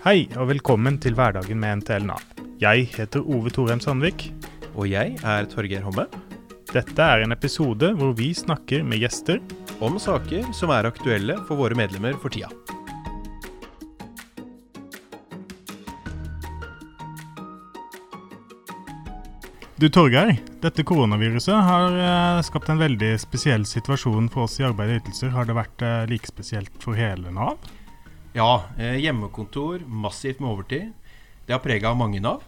Hei og velkommen til Hverdagen med NTL Nav. Jeg heter Ove Torheim Sandvik. Og jeg er Torgeir Homme. Dette er en episode hvor vi snakker med gjester Om saker som er aktuelle for våre medlemmer for tida. Du Torgeir, dette koronaviruset har eh, skapt en veldig spesiell situasjon for oss i arbeid og ytelser. Har det vært eh, like spesielt for hele Nav? Ja, eh, hjemmekontor, massivt med overtid. Det har prega mange Nav.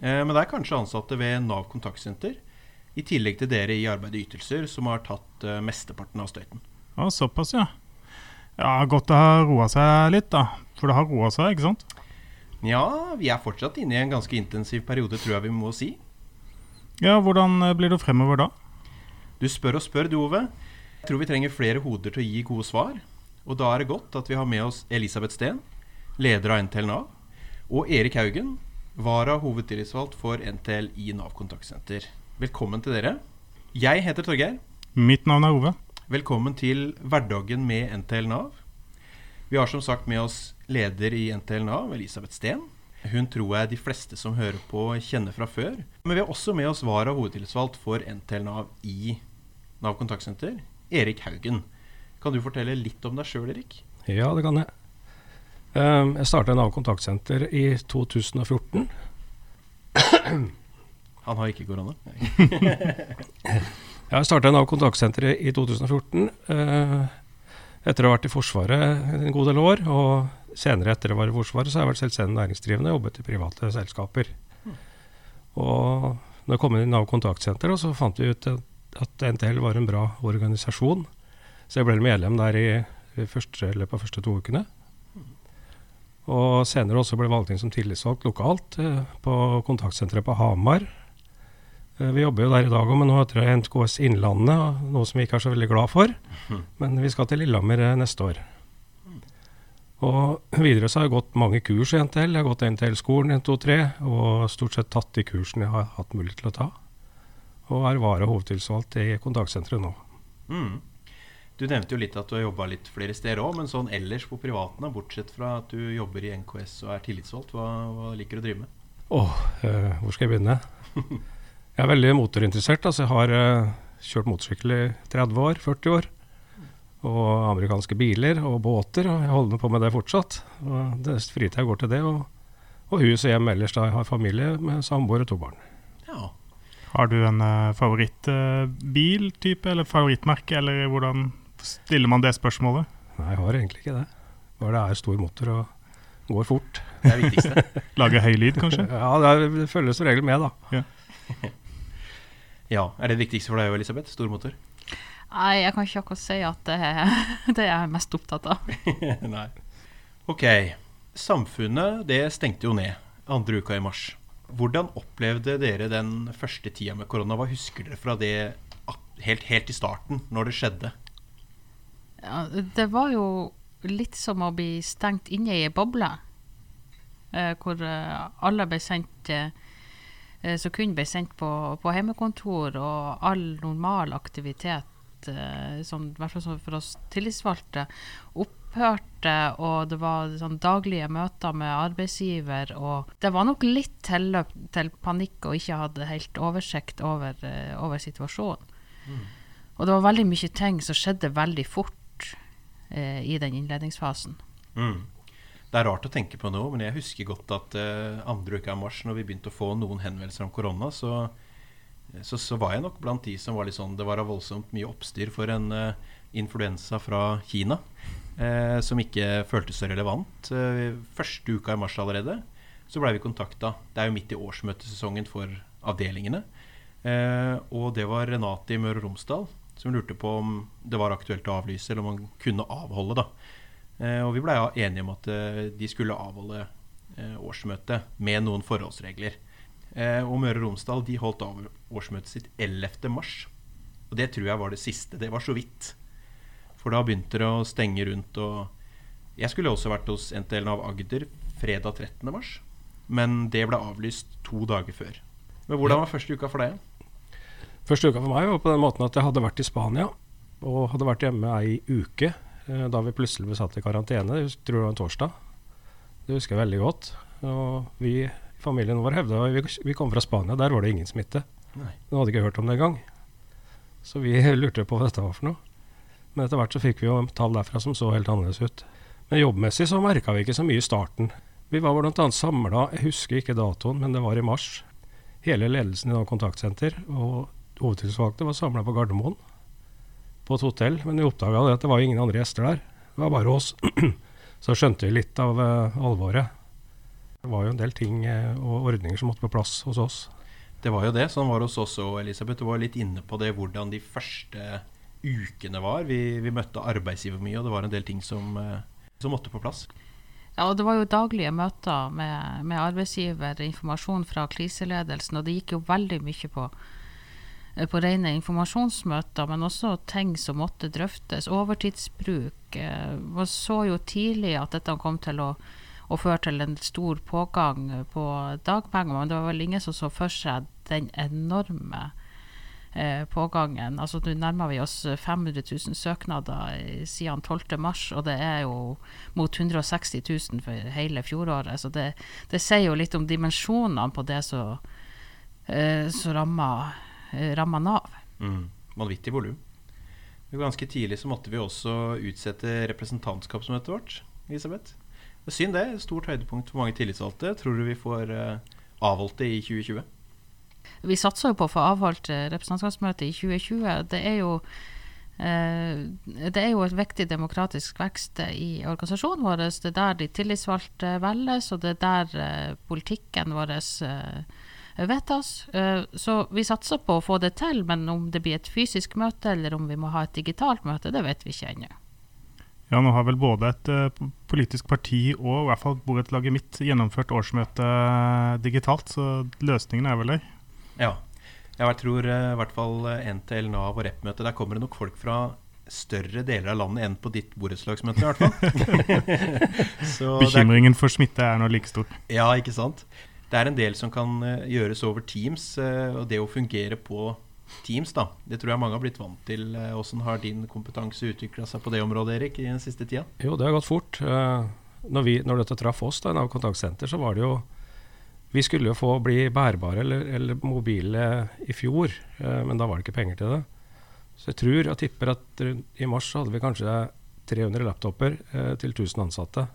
Eh, men det er kanskje ansatte ved Nav kontaktsenter, i tillegg til dere i arbeid og ytelser, som har tatt eh, mesteparten av støyten. Ja, Såpass, ja. Ja, Godt det har roa seg litt, da. For det har roa seg, ikke sant? Ja, vi er fortsatt inne i en ganske intensiv periode, tror jeg vi må si. Ja, Hvordan blir det fremover da? Du spør og spør, du Ove. Jeg tror vi trenger flere hoder til å gi gode svar. Og da er det godt at vi har med oss Elisabeth Steen, leder av NTL Nav, og Erik Haugen, vara hovedtillitsvalgt for NTL i Nav kontaktsenter. Velkommen til dere. Jeg heter Torgeir. Mitt navn er Ove. Velkommen til Hverdagen med NTL Nav. Vi har som sagt med oss leder i NTL Nav, Elisabeth Steen. Hun tror jeg de fleste som hører på, kjenner fra før. Men vi har også med oss vara hovedtillitsvalgt for NTL Nav i Nav kontaktsenter, Erik Haugen. Kan du fortelle litt om deg sjøl, Erik? Ja, det kan jeg. Um, jeg starta Nav kontaktsenter i 2014. Han har ikke korona. Jeg starta Nav kontaktsenter i 2014. Uh, etter å ha vært i Forsvaret en god del år, og senere etter å ha vært i Forsvaret, så har jeg vært selvstendig næringsdrivende og jobbet i private selskaper. Og når jeg kom inn i Nav kontaktsenter, så fant vi ut at NTL var en bra organisasjon. Så jeg ble medlem der i, i første, løpet av første to ukene. Og senere også ble valgt inn som tillitsvalgt lokalt eh, på kontaktsenteret på Hamar. Eh, vi jobber jo der i dag òg, men nå heter det NKS Innlandet, noe som vi ikke er så veldig glad for. Men vi skal til Lillehammer eh, neste år. Og videre så har jeg gått mange kurs i NTL. Jeg har gått NTL-skolen 1, 2, 3, og stort sett tatt de kursene jeg har hatt mulighet til å ta. Og er vara hovedtilsvalgt i kontaktsenteret nå. Mm. Du nevnte jo litt at du har jobba litt flere steder òg, men sånn ellers på privaten, da, bortsett fra at du jobber i NKS og er tillitsvalgt, hva, hva liker du å drive med? Åh, eh, hvor skal jeg begynne? Jeg er veldig motorinteressert. Altså jeg har eh, kjørt motorsykkel i 30 år, 40 år. Og amerikanske biler og båter, og jeg holder på med det fortsatt. Og det Fritida går til det, og, og hus og hjem ellers da jeg har familie med samboer og to barn. Ja. Har du en uh, favorittbiltype eller favorittmerke, eller hvordan stiller man det spørsmålet? Nei, jeg har egentlig ikke det. Bare det er stor motor og går fort. Det er viktigste. Lager høy lyd, kanskje? Ja, det, er, det følger som regel med, da. ja. Er det det viktigste for deg òg, Elisabeth? Stor motor? Nei, jeg kan ikke akkurat si at det er det jeg er mest opptatt av. Nei. Ok. Samfunnet det stengte jo ned andre uka i mars. Hvordan opplevde dere den første tida med korona? Hva husker dere fra det helt, helt i starten, når det skjedde? Det var jo litt som å bli stengt inne i ei boble. Eh, hvor eh, alle ble sendt eh, som kun ble sendt på, på hjemmekontor, og all normal aktivitet, eh, som, i hvert fall for oss tillitsvalgte, opphørte. Og det var sånn daglige møter med arbeidsgiver. Og det var nok litt tilløp til panikk og ikke hadde helt oversikt over, eh, over situasjonen. Og det var veldig mye ting som skjedde veldig fort eh, i den innledningsfasen. Mm. Det er rart å tenke på nå, men jeg husker godt at eh, andre uka i mars, når vi begynte å få noen henvendelser om korona, så, så, så var jeg nok blant de som var litt sånn Det var voldsomt mye oppstyr for en eh, influensa fra Kina eh, som ikke føltes så relevant. Eh, første uka i mars allerede så blei vi kontakta. Det er jo midt i årsmøtesesongen for avdelingene. Eh, og det var Renate i Møre og Romsdal som lurte på om det var aktuelt å avlyse, eller om man kunne avholde. da. Eh, og vi blei enige om at eh, de skulle avholde eh, årsmøtet med noen forholdsregler. Og Møre og Romsdal de holdt av årsmøtet sitt 11. mars. Og det tror jeg var det siste. Det var så vidt. For da begynte det å stenge rundt. og Jeg skulle også vært hos NTL Nav Agder fredag 13. mars. Men det ble avlyst to dager før. Men hvordan var første uka for deg? Første uka for meg var på den måten at jeg hadde vært i Spania og hadde vært hjemme ei uke eh, da vi plutselig ble satt i karantene. Jeg tror det var en torsdag. Det husker jeg veldig godt. Og vi familien vår hevda vi, vi kom fra Spania, der var det ingen smitte. Nei. De hadde ikke hørt om det engang. Så vi lurte på hva dette var for noe. Men etter hvert så fikk vi jo tall derfra som så helt annerledes ut. Men jobbmessig så merka vi ikke så mye i starten. Vi var bl.a. samla, jeg husker ikke datoen, men det var i mars. Hele ledelsen i noe kontaktsenter og hovedtillitsvalgte var samla på Gardermoen, på et hotell. Men vi oppdaga at det var ingen andre gjester der. Det var bare oss. så skjønte vi litt av uh, alvoret. Det var jo en del ting uh, og ordninger som måtte på plass hos oss. Det var jo det. Sånn var det hos oss òg, Elisabeth. Du var litt inne på det, hvordan de første ukene var. Vi, vi møtte arbeidsgiver mye, og det var en del ting som, uh, som måtte på plass. Ja, og Det var jo daglige møter med, med arbeidsgiver, informasjon fra kriseledelsen, og det gikk jo veldig mye på, på rene informasjonsmøter, men også ting som måtte drøftes. Overtidsbruk. Man så jo tidlig at dette kom til å, å føre til en stor pågang på dagpenger, men det var vel ingen som så for seg den enorme eh, pågangen. Altså Nå nærmer vi oss 500 000 søknader siden 12.3, og det er jo mot 160 000 for hele fjoråret. Så det, det sier jo litt om dimensjonene på det som eh, rammer ramma Nav. Mm. Vanvittig volum. Ganske tidlig så måtte vi også utsette representantskapsmøtet vårt. Elisabeth. Det er synd det. Stort høydepunkt for mange tillitsvalgte. Tror du vi får uh, avholdt det i 2020? Vi satser jo på å få avholdt representantskapsmøtet i 2020. Det er jo uh, det er jo et viktig demokratisk vekst i organisasjonen vår. Det er der de tillitsvalgte velges, og det er der politikken vår vedtas. Så vi satser på å få det til, men om det blir et fysisk møte eller om vi må ha et digitalt møte, det vet vi ikke ennå. Ja, nå har vel både et uh, politisk parti og i hvert fall borettslaget mitt gjennomført årsmøte uh, digitalt, så løsningen er vel der. Ja. Jeg tror i hvert fall NTL, Nav og Rep-møte, der kommer det nok folk fra større deler av landet enn på ditt borettslagsmøte, i hvert fall. Bekymringen for smitte er nå like stor. Ja, ikke sant. Det er en del som kan gjøres over Teams, og det å fungere på Teams, da. Det tror jeg mange har blitt vant til. Hvordan har din kompetanse utvikla seg på det området, Erik, i den siste tida? Jo, det har gått fort. Når, vi, når dette traff oss, da, Nav kontaktsenter, så var det jo Vi skulle jo få bli bærbare eller, eller mobile i fjor, men da var det ikke penger til det. Så jeg tror, jeg tipper at i mars hadde vi kanskje 300 laptoper til 1000 ansatte.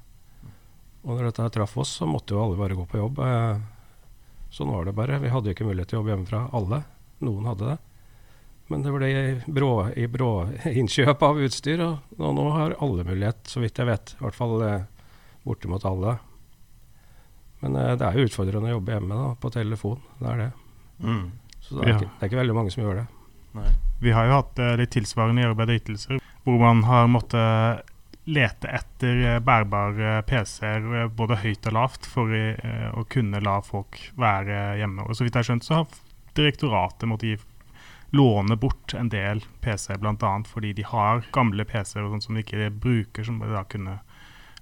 Og når dette traff oss, så måtte jo alle bare gå på jobb. Sånn var det bare. Vi hadde jo ikke mulighet til å jobbe hjemmefra, alle. Noen hadde det. Men det ble brå, i brå innkjøp av utstyr, og, og, nå har alle mulighet, så vidt jeg vet. I hvert fall eh, bortimot alle. Men eh, det er jo utfordrende å jobbe hjemme da, på telefon. Det er det. Mm. Så det er, ja. ikke, det er, ikke, veldig mange som gjør det. Nei. Vi har jo hatt eh, litt tilsvarende i arbeid og ytelser, hvor man har måttet lete etter eh, bærbare PC-er eh, både høyt og lavt for eh, å kunne la folk være hjemme. Og så vidt jeg har skjønt, så har direktoratet måtte gi låne bort en del PC-er, bl.a. fordi de har gamle PC-er som de ikke bruker, som de da kunne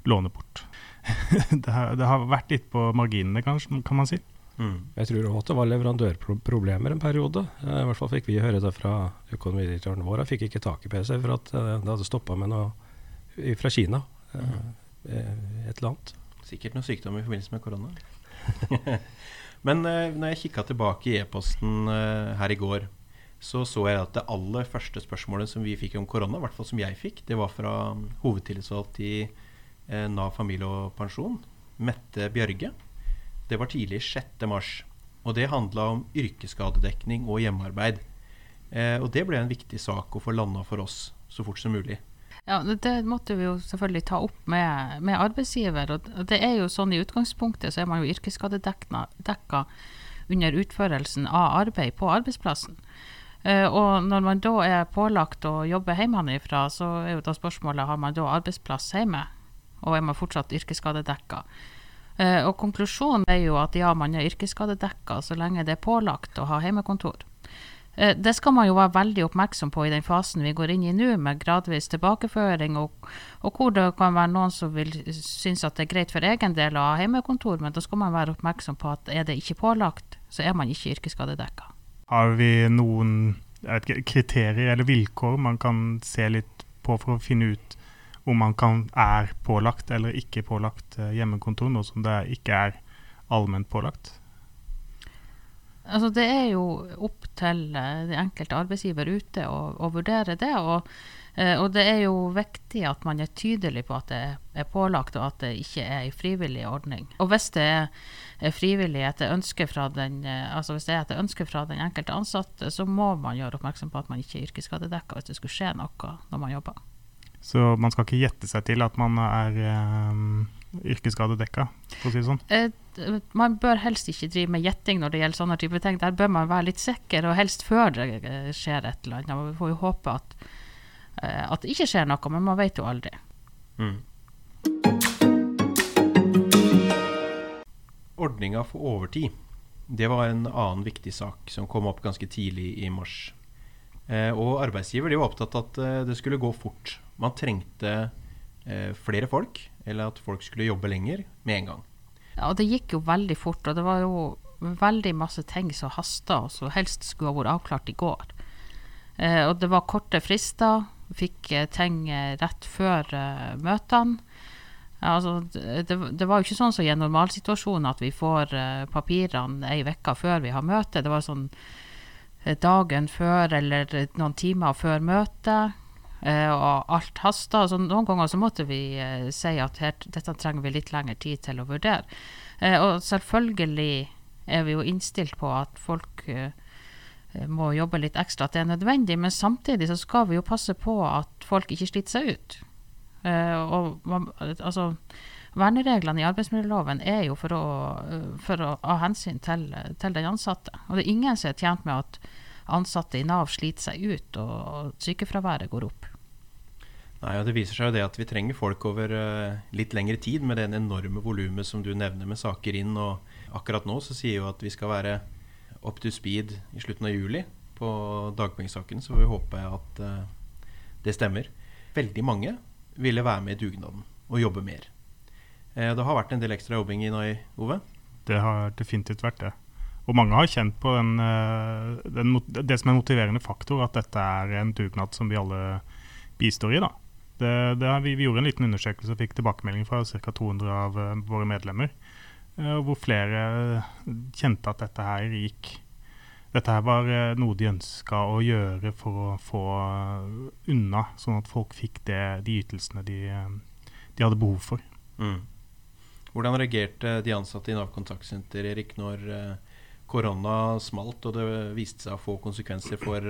låne bort. det, har, det, har, vært litt på marginene, kanskje, kan man si. Mm. Jeg tror også det var leverandørproblemer en periode. I hvert fall fikk vi høre det fra økonomidirektøren vår. Jeg fikk ikke tak i PC for at det hadde stoppa med noe fra Kina. Mm. Et eller annet. Sikkert noe sykdom i forbindelse med korona. Men uh, når jeg kikka tilbake i e-posten her i går, så så jeg at det aller første spørsmålet som vi fikk om korona, i hvert fall som jeg fikk, det var fra um, hovedtillitsvalgt i Nav familie og pensjon, Mette Bjørge. Det var tidlig 6. mars. Og det handla om yrkesskadedekning og hjemmearbeid. og det ble en viktig sak å få landa for oss så fort som mulig. Ja, Det måtte vi jo selvfølgelig ta opp med, med, arbeidsgiver. og det er jo sånn I utgangspunktet så er man jo yrkesskadedekka under utførelsen av arbeid på arbeidsplassen. Uh, og når man da er pålagt å jobbe hjemmefra, så er jo da spørsmålet har man da arbeidsplass hjemme, og er man fortsatt yrkesskadedekka. Uh, og konklusjonen er jo at ja, man er yrkesskadedekka så lenge det er pålagt å ha hjemmekontor. Eh, det skal man jo være veldig oppmerksom på i den fasen vi går inn i nå, med gradvis tilbakeføring, og, og, hvor det kan være noen som vil synes at det er greit for egen del å ha hjemmekontor, men da skal man være oppmerksom på at er det ikke pålagt, så er man ikke yrkesskadedekka. Har vi noen kriterier eller vilkår man kan se litt på for å finne ut om man kan, er pålagt eller ikke pålagt eh, hjemmekontor, noe som det ikke er allment pålagt? Altså, det er jo opp til uh, den enkelte arbeidsgiver ute å, å vurdere det. Og, uh, og, det er jo viktig at man er tydelig på at det er pålagt, og at det ikke er en frivillig ordning. Og hvis det er, frivillig etter ønske fra den, uh, altså hvis det er etter ønske fra den enkelte ansatte, så må man gjøre oppmerksom på at man ikke er yrkesskadedekka hvis det skulle skje noe når man jobber. Så man skal ikke gjette seg til at man er um, yrkesskadedekka, for å si det sånn? Eh, man bør helst ikke drive med gjetting når det gjelder sånne typer ting. Der bør man være litt sikker, og helst før det skjer et eller annet. Vi får jo håpe at, eh, at det ikke skjer noe, men man vet jo aldri. Mm. Ordninga for overtid, det var en annen viktig sak som kom opp ganske tidlig i mars. Eh, og arbeidsgiver de var opptatt av at eh, det skulle gå fort man trengte eh, flere folk, eller at folk skulle jobbe lenger med en gang. Og det gikk jo veldig fort, og det var jo veldig masse ting som hasta, og som helst skulle ha vært avklart i går. Eh, og det var korte frister, fikk eh, ting eh, rett før eh, møtene. Altså, det, det, var jo ikke sånn som i en normalsituasjon at vi får uh, papirene ei uke før vi har møte. Det var sånn dagen før eller noen timer før møtet. Uh, og alt hasta. Så noen ganger så måtte vi uh, si at her, dette trenger vi litt lengre tid til å vurdere. Uh, og selvfølgelig er vi jo innstilt på at folk må jobbe litt ekstra, at det er nødvendig. Men samtidig så skal vi jo passe på at folk ikke sliter seg ut. og altså Vernereglene i arbeidsmiljøloven er jo for å, for å ha hensyn til, til den ansatte. Og det er ingen som er tjent med at ansatte i Nav sliter seg ut og sykefraværet går opp. Nei, og Det viser seg jo det at vi trenger folk over uh, litt lengre tid med den enorme volumet som du nevner med saker inn. Og akkurat nå så sier jo at vi skal være up to speed i slutten av juli på dagpengesaken. Så vi håper at uh, det stemmer. Veldig mange ville være med i dugnaden og jobbe mer. Uh, det har vært en del ekstra jobbing i Nai, Ove? Det har definitivt vært det. Og mange har kjent på den, den, det som er en motiverende faktor, at dette er en dugnad som vi alle bistår i. da. Det, det vi, vi, gjorde en liten undersøkelse og fikk tilbakemelding fra ca. 200 av uh, våre medlemmer. Uh, hvor flere kjente at dette her gikk Dette her var noe de ønska å gjøre for å få unna, sånn at folk fikk det, de ytelsene de, de, hadde behov for. Mm. Hvordan reagerte de ansatte i Nav kontaktsenter Erik, når korona smalt og det viste seg å få konsekvenser for,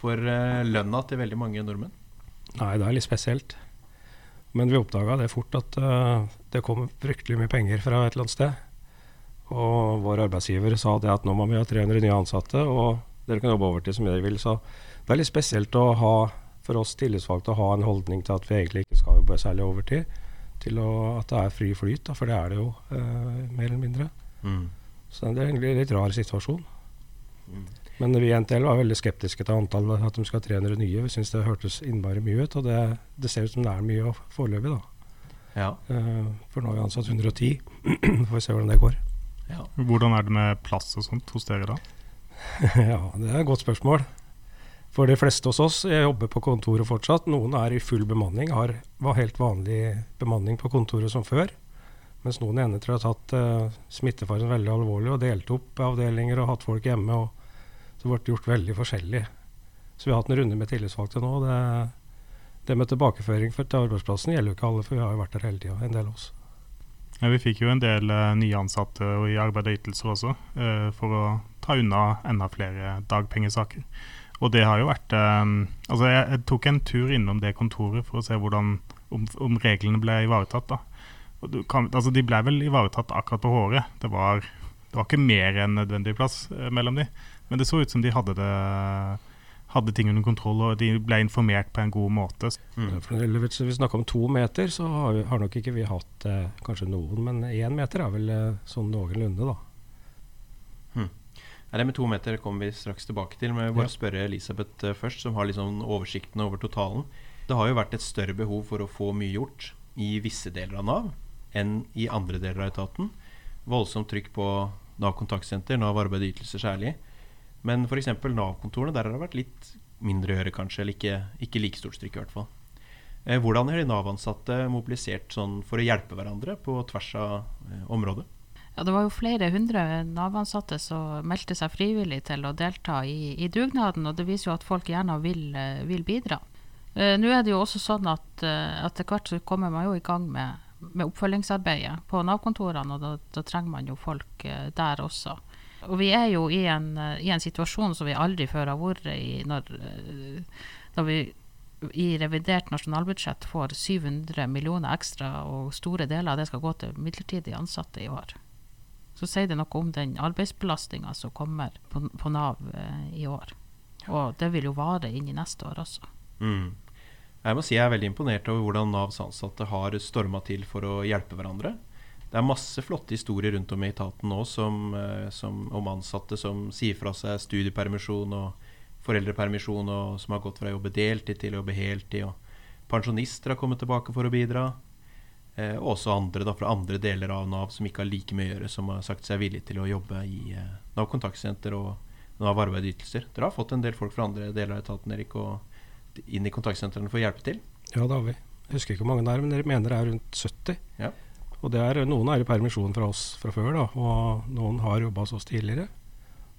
for lønna til veldig mange nordmenn? Nei, det er litt spesielt. Men vi oppdaga det fort at uh, det kom fryktelig mye penger fra et eller annet sted. Og vår arbeidsgiver sa det at nå må vi ha 300 nye ansatte, og dere kan jobbe overtid som dere vil. Så det er litt spesielt å ha, for oss tillitsvalgte å ha en holdning til at vi egentlig ikke skal jobbe særlig overtid. Til å, at det er fri flyt, da, for det er det jo, uh, mer eller mindre. Mm. Så det er egentlig en litt rar situasjon. Mm. Men vi i NTL var veldig skeptiske til antallet, at de skal ha 300 nye. Vi syns det hørtes innmari mye ut, og det, det, ser ut som det er mye foreløpig, da. Ja. Uh, for nå har vi ansatt 110. Får vi se hvordan det går. Ja. Hvordan er det med plass og sånt hos dere da? ja, det er et godt spørsmål. For de fleste hos oss jeg jobber på kontoret fortsatt. Noen er i full bemanning, har var helt vanlig bemanning på kontoret som før. Mens noen enheter har tatt uh, smittefaren veldig alvorlig og delt opp avdelinger og hatt folk hjemme. og Så ble det gjort veldig forskjellig. Så vi har hatt en runde med tillitsvalgte nå. Det, det med tilbakeføring til arbeidsplassen gjelder jo ikke alle, for vi har jo vært der hele tida, en del av oss. Ja, vi fikk jo en del uh, nye ansatte og i arbeid og ytelser også, uh, for å ta unna enda flere dagpengesaker. Og det har jo vært uh, Altså, jeg, jeg, tok en tur innom det kontoret for å se hvordan, om, om reglene ble ivaretatt. da. Kan, altså, de ble vel ivaretatt akkurat på håret. Det var, det var ikke mer enn nødvendig plass mellom de. Men det så ut som de hadde, det, hadde ting under kontroll, og de ble informert på en god måte. Mm. Hvis vi snakker om to meter, så har, har nok ikke vi hatt eh, kanskje noen, men én meter er vel eh, sånn noenlunde, da. Hmm. Det med to meter kommer vi straks tilbake til. Men jeg vil bare ja. spørre Elisabeth uh, først, som har liksom oversikten over totalen. Det har jo vært et større behov for å få mye gjort i visse deler av Nav enn i andre deler av etaten. Voldsomt trykk på Nav kontaktsenter, Nav arbeid og ytelser særlig. Men f.eks. Nav-kontorene, der har det vært litt mindre å gjøre, kanskje. Eller ikke, ikke like stort strykk, i hvert fall. Eh, hvordan har de Nav-ansatte mobilisert sånn for å hjelpe hverandre på tvers av eh, området? Ja, det var jo flere hundre Nav-ansatte som meldte seg frivillig til å delta i, i, dugnaden, og det viser jo at folk gjerne vil, eh, vil bidra. Nå er det jo også sånn at etter hvert så kommer man jo i gang med, med oppfølgingsarbeidet på Nav-kontorene, og da, da, trenger man jo folk eh, der også. Og vi er jo i en, eh, i en situasjon som vi aldri før har vært i, når, eh, når vi i revidert nasjonalbudsjett får 700 millioner ekstra, og store deler av det skal gå til midlertidig ansatte i år så sier det noe om den arbeidsbelastninga som kommer på, på Nav i år. Og det vil jo vare inn i neste år også. Mm. Jeg må si jeg er veldig imponert over hvordan Navs ansatte har storma til for å hjelpe hverandre. Det er masse flotte historier rundt om i etaten nå som, eh, som, om ansatte som sier fra seg studiepermisjon og foreldrepermisjon, og som har gått fra å jobbe deltid til å jobbe heltid. Og pensjonister har kommet tilbake for å bidra. Eh, og også andre da, fra andre deler av Nav som ikke har like mye å gjøre, som har sagt seg villig til å jobbe i eh, Nav kontaktsenter og Nav arbeidsytelser. Dere har fått en del folk fra andre deler av etaten Erik, og inn i kontaktsentrene for å hjelpe til? Ja, det har vi. Jeg husker ikke hvor mange det er, men dere mener det er rundt 70. Ja. Og er, Noen er i permisjon fra oss fra før, da, og noen har jobba hos oss tidligere.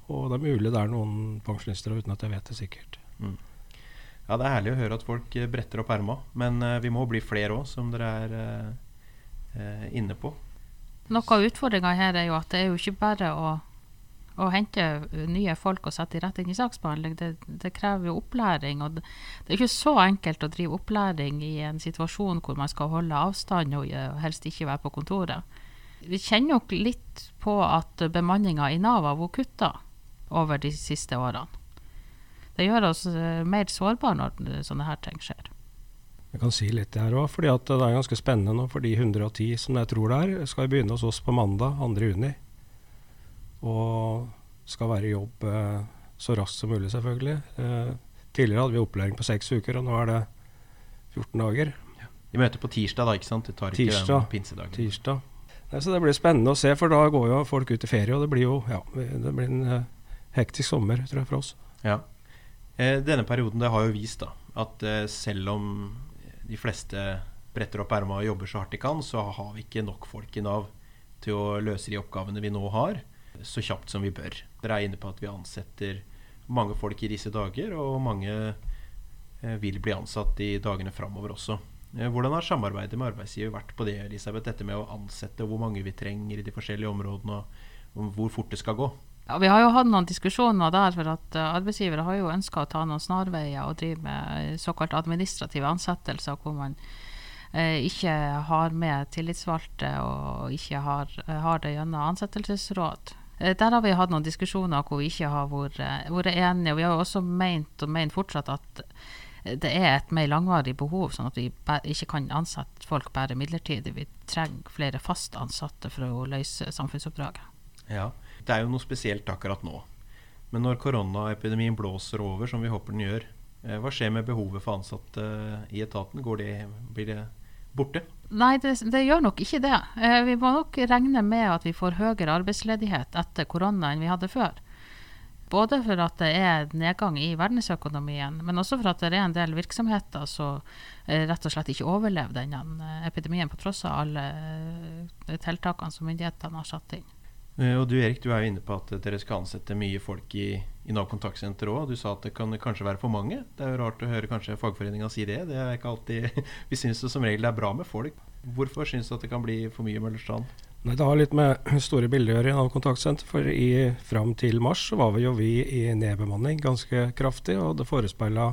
Og det er mulig det er noen pensjonister uten at jeg vet det sikkert. Mm. Ja, Det er herlig å høre at folk eh, bretter opp erma, men uh, vi må bli flere òg, som dere er uh, uh, inne på. Noe av utfordringa her er jo at det er jo ikke bare å, å hente nye folk og sette de rett inn i saksbehandling. Det, det, krever jo opplæring. Og det, det, er ikke så enkelt å drive opplæring i en situasjon hvor man skal holde avstand og helst ikke være på kontoret. Vi kjenner nok litt på at bemanninga i Nav har vært kutta over de siste årene. Det gjør oss eh, mer sårbare når sånne her ting skjer. Jeg kan si litt her òg, fordi det er ganske spennende nå for de 110 som jeg tror det er, skal begynne hos oss på mandag 2.6. Og skal være i jobb eh, så raskt som mulig, selvfølgelig. Eh, tidligere hadde vi opplæring på seks uker, og nå er det 14 dager. Ja. Møter på tirsdag, da, ikke sant? Det tar ikke tirsdag, den pinsedagen. Tirsdag. Nei, så det blir spennende å se, for da går jo folk ut i ferie, og det blir jo ja, det blir en uh, hektisk sommer, tror jeg, for oss. Ja. Eh, denne perioden det har jo vist da, at eh, selv om de fleste bretter opp erma og jobber så hardt de kan, så har vi ikke nok folk i Nav til å løse de oppgavene vi nå har, så kjapt som vi bør. Dere er inne på at vi ansetter mange folk i disse dager, og mange eh, vil bli ansatt i dagene framover også. Eh, hvordan har samarbeidet med arbeidsgiver vært på det, Elisabeth? Dette med å ansette, og hvor mange vi trenger i de forskjellige områdene, og hvor fort det skal gå? Ja, Vi har jo hatt noen diskusjoner der, for at uh, arbeidsgivere har jo ønska å ta noen snarveier og drive med såkalt administrative ansettelser, hvor man eh, ikke har med tillitsvalgte og ikke har, har det gjennom ansettelsesråd. Der har vi hatt noen diskusjoner hvor vi ikke har vært, vært enige. og Vi har også ment og mener fortsatt at det er et mer langvarig behov, sånn at vi ikke kan ansette folk bare midlertidig. Vi trenger flere fast ansatte for å løse samfunnsoppdraget. Ja, det er jo noe spesielt akkurat nå. Men når koronaepidemien blåser over, som vi håper den gjør, eh, hva skjer med behovet for ansatte i etaten? Det, blir det borte? Nei, det, det, gjør nok ikke det. Eh, vi må nok regne med at vi får høyere arbeidsledighet etter korona enn vi hadde før. Både for at det er nedgang i verdensøkonomien, men også for at det er en del virksomheter som eh, rett og slett ikke overlever denne epidemien, på tross av alle tiltakene som myndighetene har satt inn. Eh, og du Erik, du er jo inne på at dere skal ansette mye folk i, i Nav kontaktsenter òg. Du sa at det kan kanskje være for mange. Det er jo rart å høre kanskje fagforeninga si det. Det er ikke alltid Vi syns som regel det er bra med folk. Hvorfor syns du at det kan bli for mye Møllerstrand? Nei, Det har litt med store bilder å gjøre i Nav kontaktsenter. For i, fram til mars så var vi jo vi i nedbemanning ganske kraftig. Og det forespeila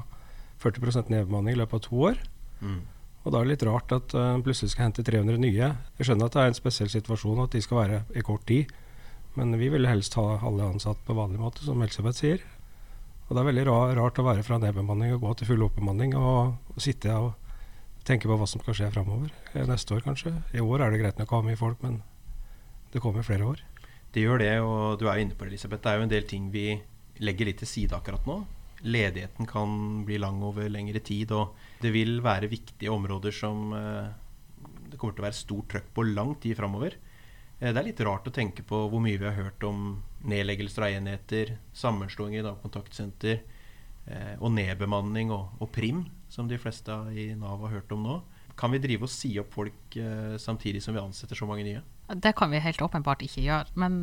40% nedbemanning i løpet av to år. Mm. Og da er det litt rart at uh, plutselig skal hente 300 nye. Jeg skjønner at det er en spesiell situasjon at de skal være i kort tid. Men vi ville helst ha alle ansatt på vanlig måte, som Elisabeth sier. Og det er veldig rart å være fra nedbemanning og gå til full oppbemanning og, og, sitte og tenke på hva som skal skje framover. Eh, neste år kanskje. I år er det greit nok å ha mye folk, men det kommer flere år. Det gjør det, og du er inne på det, Elisabeth. Det er jo en del ting vi legger litt til side akkurat nå. Ledigheten kan bli lang over lengre tid, og det vil være viktige områder som eh, det kommer til å være stort trøkk på lang tid framover. Eh, det er litt rart å tenke på hvor mye vi har hørt om nedleggelser av enheter, sammenslåinger av kontaktsenter eh, og nedbemanning og, og, prim, som de fleste i Nav har hørt om nå. Kan vi drive og si opp folk eh, samtidig som vi ansetter så mange nye? Det kan vi helt åpenbart ikke gjøre. Men,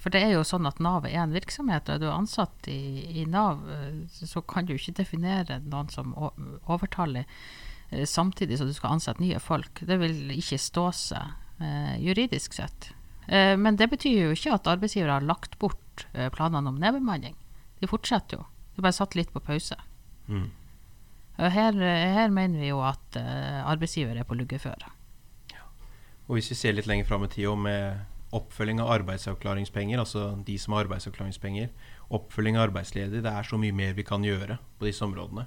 for det er jo sånn at Nav er en virksomhet, og er du ansatt i, i Nav, så kan du ikke definere noen som overtallig samtidig som du skal ansette nye folk. Det vil ikke stå seg juridisk sett. men det betyr jo ikke at arbeidsgiver har lagt bort planene om nedbemanning. De fortsetter jo. De bare satt litt på pause. Mm. Her, her, mener vi jo at arbeidsgiver er på luggeføre. Og hvis vi ser litt lenger fram i tid med oppfølging av arbeidsavklaringspenger, altså de som har arbeidsavklaringspenger, oppfølging av arbeidsledige, det er så mye mer vi kan gjøre på disse områdene.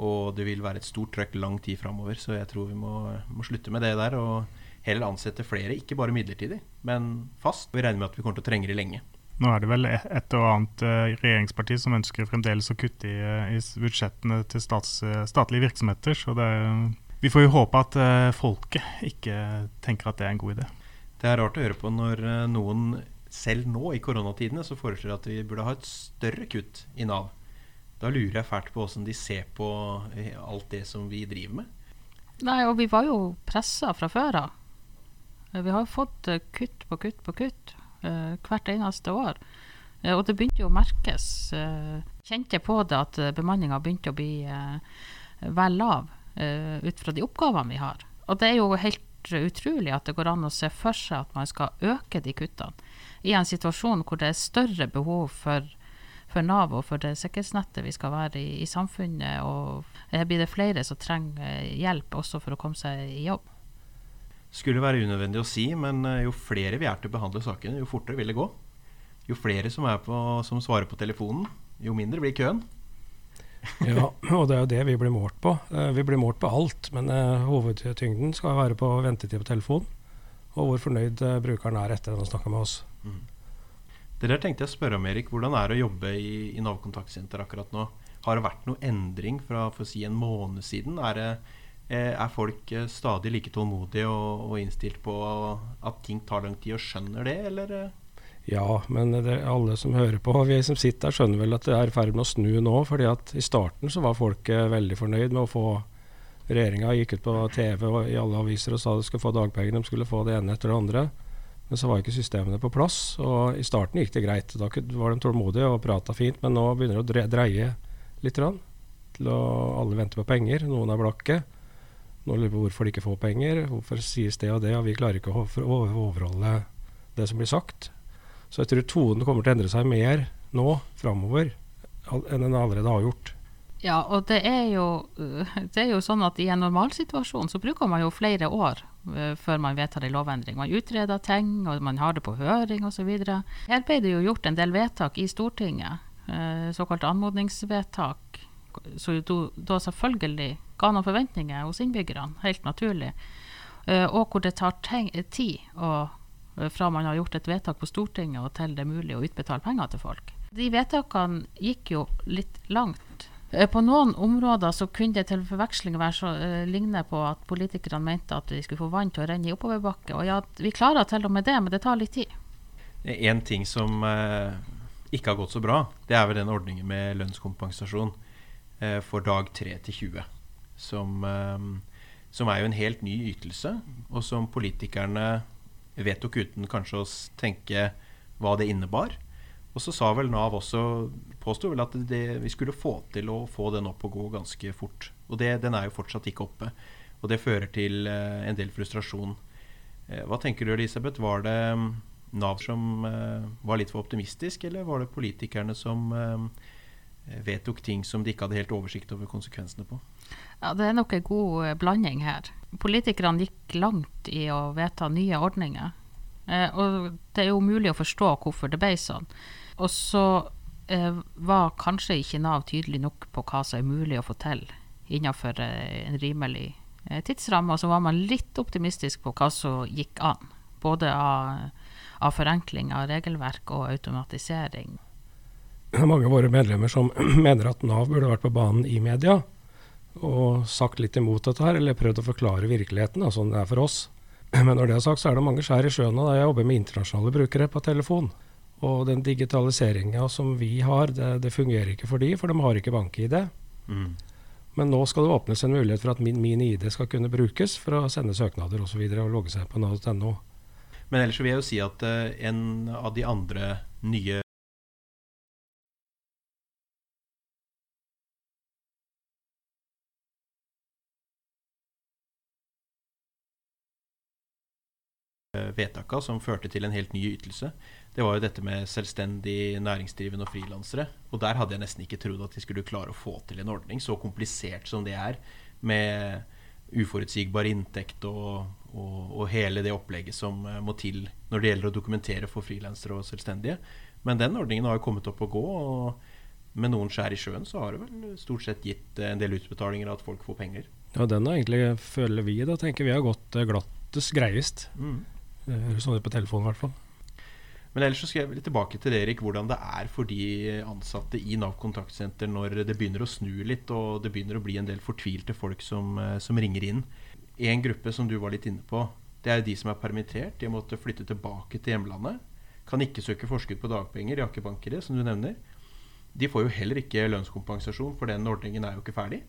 Og det vil være et stort trøkk lang tid framover, så jeg tror vi må, må, slutte med det der. Og heller ansette flere, ikke bare midlertidig, men fast. Vi regner med at vi kommer til å trenge det lenge. Nå er det vel et og annet uh, regjeringsparti som ønsker fremdeles å kutte i, uh, i budsjettene til stats, uh, statlige virksomheter. Så det er vi får jo håpe at folket ikke tenker at det er en god idé. Det er rart å høre på når noen selv nå i koronatidene så foreslår at vi burde ha et større kutt i Nav. Da lurer jeg fælt på hvordan de ser på alt det som vi driver med. Nei, og vi var jo pressa fra før av. Vi har fått kutt på kutt på kutt hvert eneste år. og det begynte jo å merkes. kjente på det at bemanninga begynte å bli vel lav ut fra de oppgavene vi har. Og det er jo helt utrolig at det går an å se for seg at man skal øke de kuttene i en situasjon hvor det er større behov for, for Nav og for det sikkerhetsnettet vi skal være i, i samfunnet. Og her blir det flere som trenger hjelp også for å komme seg i jobb. Skulle være unødvendig å si, men eh, jo flere vi er til å behandle sakene, jo fortere vil det gå. Jo flere som, på, som svarer på telefonen, jo mindre blir køen. ja, og det er jo det vi blir målt på. Uh, vi blir målt på alt, men uh, hovedtyngden skal være på ventetid på telefon. Og hvor fornøyd brukeren er etter at han snakker med oss. Mm. Det der tenkte jeg å spørre om, Erik. Hvordan er det å jobbe i, i Nav kontaktsenter akkurat nå? Har det vært noe endring fra for å si en måned siden? Er, det, er folk stadig like tålmodige og, og, innstilt på at ting tar lang tid, og skjønner det, eller? Ja, men alle som hører på, vi som sitter her, skjønner vel at det er i ferd med å snu nå. fordi at i starten så var folk veldig fornøyd med å få Regjeringa gikk ut på TV og i alle aviser og sa de skulle få dagpenger, de skulle få det ene etter det andre. Men så var ikke systemene på plass. og I starten gikk det greit. Da var de tålmodige og prata fint, men nå begynner det å dreie litt. Til å alle venter på penger. Noen er blakke. Noen lurer på hvorfor de ikke får penger. Hvorfor sies det og det, og vi klarer ikke å overholde det som blir sagt. Så jeg tror tonen kommer til å endre seg mer nå framover enn den allerede har gjort. Ja, og det er, jo, det er jo sånn at i en normalsituasjon så bruker man jo flere år uh, før man vedtar en lovendring. Man utreder ting, og man har det på høring osv. Her ble det jo gjort en del vedtak i Stortinget, uh, såkalt anmodningsvedtak, så da selvfølgelig ga noen forventninger hos innbyggerne, helt naturlig. Uh, og hvor det tar tid å Eh, fra man har gjort et vedtak på Stortinget og til det er mulig å utbetale penger til folk. De vedtakene gikk jo litt langt. Eh, på noen områder så kunne det til forveksling være så, uh, ligne på at politikerne mente at de skulle få vann til å renne i oppoverbakke. Og ja, vi klarer til og med det, men det tar litt tid. En ting som uh, ikke har gått så bra, det er vel den ordningen med lønnskompensasjon uh, for dag 3 til 20. Som, som er jo en helt ny ytelse, og som politikerne vedtok uten kanskje å tenke hva det innebar. Og så sa vel Nav også påsto vel at det, vi skulle få til å få den opp og gå ganske fort. Og det, den er jo fortsatt ikke oppe. Og det fører til eh, en del frustrasjon. Eh, hva tenker du Elisabeth? Var det mm, Nav som eh, var litt for optimistisk, eller var det politikerne som eh, vedtok ting som de ikke hadde helt oversikt over konsekvensene på? Ja, Det er nok en god eh, blanding her. Politikerne gikk langt i å vedta nye ordninger. Eh, og det er jo mulig å forstå hvorfor det ble sånn. Og så eh, var kanskje ikke Nav tydelig nok på hva som er mulig å få til innenfor eh, en rimelig eh, tidsramme. Og så var man litt optimistisk på hva som gikk an. Både av, av forenkling av regelverk og automatisering. Mange av våre medlemmer som mener at Nav burde vært på banen i media og sagt litt imot dette her, eller prøvd å forklare virkeligheten, da, sånn det er for oss. Men når det er sagt, så er det mange skjær i sjøen Da. Jeg jobber med internasjonale brukere på telefon. Og den digitaliseringa som vi har, det, det, fungerer ikke for de, for de har ikke bank-ID. Mm. Men nå skal det åpnes en mulighet for at min, min ID skal kunne brukes for å sende søknader osv. Og, så og logge seg på nav.no. Men ellers vil jeg jo si at uh, en av de andre nye vedtaka som førte til en helt ny ytelse, det var jo dette med selvstendig næringsdrivende og frilansere. Og der hadde jeg nesten ikke trodd at de skulle klare å få til en ordning så komplisert som det er, med uforutsigbar inntekt og, og, og hele det opplegget som eh, må til når det gjelder å dokumentere for frilansere og selvstendige. Men den ordningen har jo kommet opp og gå. og med noen skjær i sjøen så har det vel stort sett gitt en del utbetalinger at folk får penger. Ja, den har egentlig, føler vi, da tenker vi har gått eh, glattest greiest. Mm. Det høres sånn ut på telefonen i hvert fall. Men ellers så skal jeg litt tilbake til Erik, hvordan det er for de ansatte i Nav kontaktsenter når det begynner å snu litt og det begynner å bli en del fortvilte folk som, eh, som ringer inn. En gruppe som du var litt inne på, det er de som er permittert. De måtte flytte tilbake til hjemlandet. Kan ikke søke forskudd på dagpenger, de har ikke bankere, som du nevner. De får jo heller ikke lønnskompensasjon, for den ordningen er jo ikke ferdig.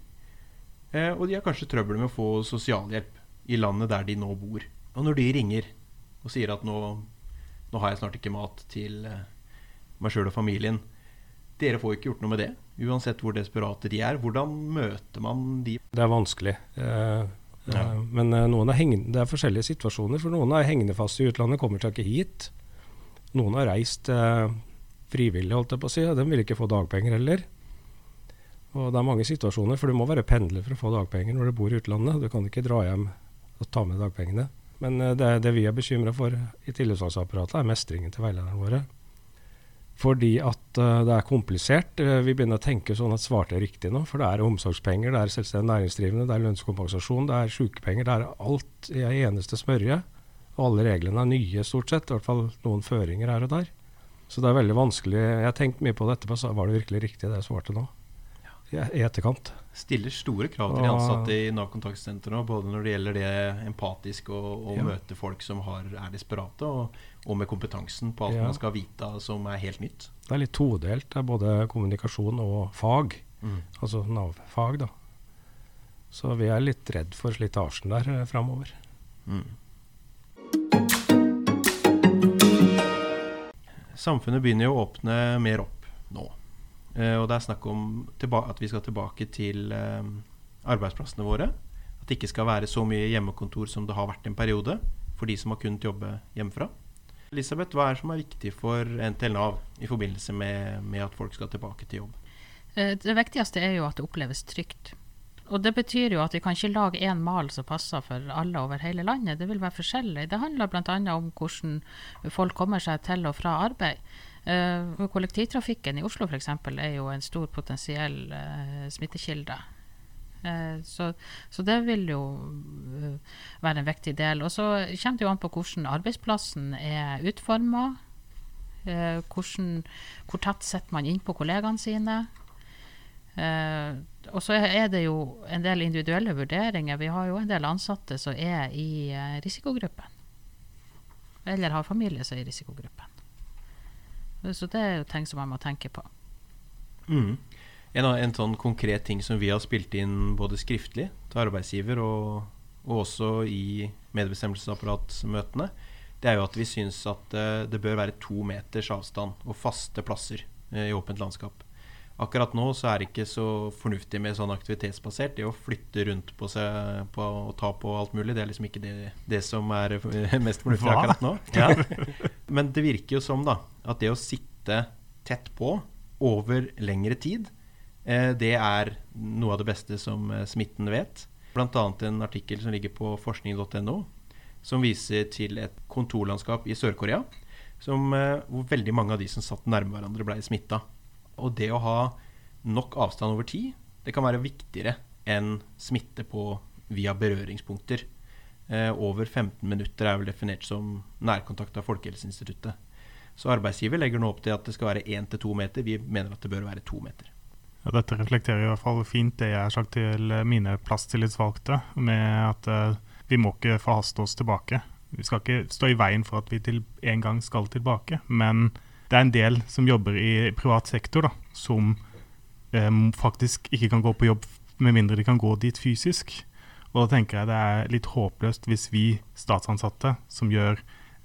Eh, og de har kanskje trøbbel med å få sosialhjelp i landet der de nå bor. Og når de ringer og sier at nå nå har jeg snart ikke mat til eh, meg sjøl og familien. Dere får ikke gjort noe med det, uansett hvor desperate de er. Hvordan møter man de? Det er vanskelig. Eh, ja. eh, men eh, er hengende, det er forskjellige situasjoner. For noen er hengende fast i utlandet, kommer seg ikke hit. Noen har reist eh, frivillig, holdt jeg på å si, og de vil ikke få dagpenger heller. Og det er mange situasjoner, for du må være pendler for å få dagpenger når du bor i utlandet. Du kan ikke dra hjem og ta med dagpengene. Men eh, det, det vi er bekymra for i tillitsvalgsapparatet, er mestringen til veilederne våre. Fordi at uh, det er komplisert. Uh, vi begynner å tenke sånn at svarte er riktig nå. For det er omsorgspenger, det er selvstendig næringsdrivende, det er lønnskompensasjon, det er sykepenger. Det er alt i ei eneste smørje. Og alle reglene er nye, stort sett. I hvert fall noen føringer her og der. Så det er veldig vanskelig. Jeg har tenkt mye på dette, var det virkelig riktig det jeg svarte nå? I etterkant. Stiller store krav til de ansatte i Nav kontaktsenter nå, både når det gjelder det empatiske og å ja. møte folk som har, er desperate, og, og, med kompetansen på alt ja. man skal vite som er helt nytt. Det er litt todelt. Det er både kommunikasjon og fag. Mm. Altså Nav-fag, da. Så vi er litt redd for slitasjen der eh, framover. Mm. Samfunnet begynner jo å åpne mer opp nå. Eh, og det er snakk om at vi skal tilbake til eh, arbeidsplassene våre. At det ikke skal være så mye hjemmekontor som det har vært en periode for de som har kunnet jobbe hjemmefra. Elisabeth, hva er det som er viktig for NTL Nav i forbindelse med, med at folk skal tilbake til jobb? Eh, det viktigste er jo at det oppleves trygt. Og det betyr jo at vi kan ikke lage én mal som passer for alle over hele landet. Det vil være forskjellig. Det handler bl.a. om hvordan folk kommer seg til og fra arbeid. Uh, kollektivtrafikken i Oslo f.eks. er jo en stor potensiell uh, smittekilde. Uh, så, så, det vil jo være en viktig del. Og så kommer det jo an på hvordan arbeidsplassen er utforma. hvor tett sitter man innpå kollegaene sine. og så er det jo en del individuelle vurderinger. Vi har jo en del ansatte som er i risikogruppen. Eller har familie som er i risikogruppen. Så det er jo ting som man må tenke på. Mm. En, en, sånn konkret ting som vi har spilt inn både skriftlig til arbeidsgiver og, og også i medbestemmelsesapparatsmøtene, det er jo at vi syns at uh, det bør være to meters avstand og faste plasser uh, i åpent landskap. Akkurat nå så er det ikke så fornuftig med sånn aktivitetsbasert. Det å flytte rundt på seg på, og ta på alt mulig, det er liksom ikke det, det som er mest fornuftig Hva? akkurat nå. Ja. Men det virker jo som da at det å sitte tett på over lengre tid, eh, det er noe av det beste som eh, smitten vet. Bl.a. en artikkel som ligger på forskning.no, som viser til et kontorlandskap i Sør-Korea eh, hvor veldig mange av de som satt nærme hverandre, ble smitta. Og det å ha nok avstand over tid, det kan være viktigere enn smitte på via berøringspunkter. Eh, over 15 minutter er vel definert som nærkontakt av Folkehelseinstituttet. Så arbeidsgiver legger nå opp til at det skal være 1-2 meter. Vi mener at det bør være 2 meter. Ja, dette reflekterer i hvert fall fint det jeg har sagt til mine plasstillitsvalgte, med at uh, vi må ikke forhaste oss tilbake. Vi skal ikke stå i veien for at vi til en gang skal tilbake, men det er en del som jobber i privat sektor, da, som eh, faktisk ikke kan gå på jobb med mindre de kan gå dit fysisk. Og da tenker jeg det er litt håpløst hvis vi statsansatte, som gjør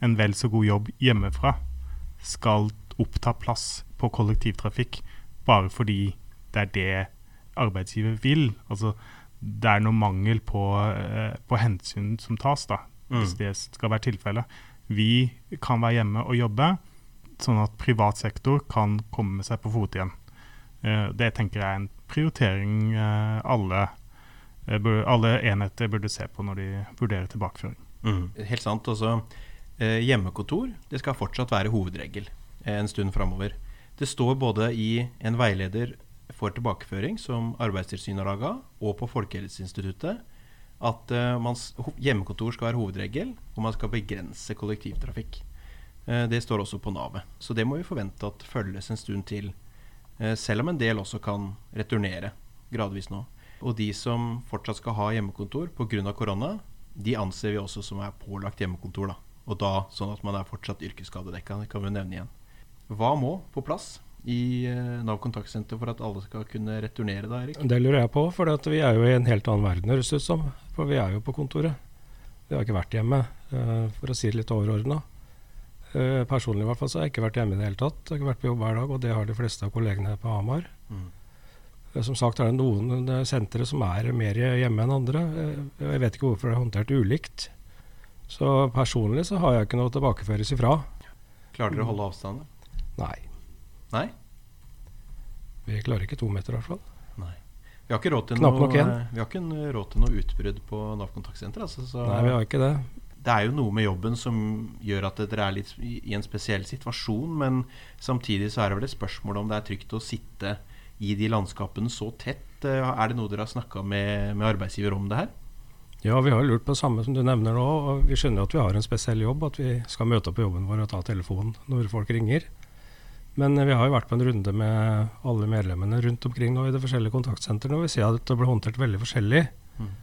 en vel så god jobb hjemmefra, skal oppta plass på kollektivtrafikk bare fordi det er det arbeidsgiver vil. Altså, det er noe mangel på, eh, på hensyn som tas, da, hvis Mm. det skal være tilfellet. Vi kan være hjemme og jobbe, sånn at privat sektor kan komme seg på fote igjen. Eh, det tenker jeg er en prioritering eh, alle, eh, alle enheter burde se på når de vurderer tilbakeføring. Mm. Helt sant. Eh, hjemmekontor det skal fortsatt være hovedregel en stund framover. Det står både i en veileder for tilbakeføring som Arbeidstilsynet har laga, og på Folkehelseinstituttet, at hjemmekontor skal være hovedregel, og man skal begrense kollektivtrafikk. Eh, det står også på Navet. Så det må vi forvente at følges en stund til. Eh, selv om en del også kan returnere gradvis nå. Og de som fortsatt skal ha hjemmekontor pga. korona, de anser vi også som er pålagt hjemmekontor. da. Og da sånn at man er fortsatt yrkesskadedekka. Det kan vi nevne igjen. Hva må på plass i eh, Nav kontaktsenter for at alle skal kunne returnere da, Erik? Det lurer jeg på, for vi er jo i en helt annen verden, høres det ut som. For vi er jo på kontoret. Vi har ikke vært hjemme, for å si det litt overordna. Eh, Personlig i hvert fall så har jeg ikke vært hjemme i det hele tatt. Jeg har ikke vært på jobb hver dag, og det har de fleste av kollegene her på Hamar. Mm. Eh, Som sagt er det noen sentre som er mer hjemme enn andre. Eh, Jeg vet ikke hvorfor det er håndtert ulikt. Så personlig så har jeg ikke noe å tilbakeføres ifra. Klarer dere å holde avstand? Nei. Nei? Vi klarer ikke to meter i hvert fall. Nei. Vi har ikke råd til, noe, vi har ikke råd til noe utbrudd på Nav kontaktsenter. Altså, så Nei, vi har ikke det. Det er jo noe med jobben som gjør at dere er litt i en spesiell situasjon, men samtidig så er det vel et spørsmål om det er trygt å sitte i de landskapene så tett. Eh, Er det noe dere har snakka med, med arbeidsgiver om det her? Ja, vi har lurt på det samme som du nevner nå. og Vi skjønner at vi har en spesiell jobb, at vi skal møte opp på jobben vår og ta telefonen når folk ringer. Men eh, vi har jo vært på en runde med alle medlemmene rundt omkring nå i de forskjellige kontaktsentrene, og vi ser at det blir håndtert veldig forskjellig. Mm.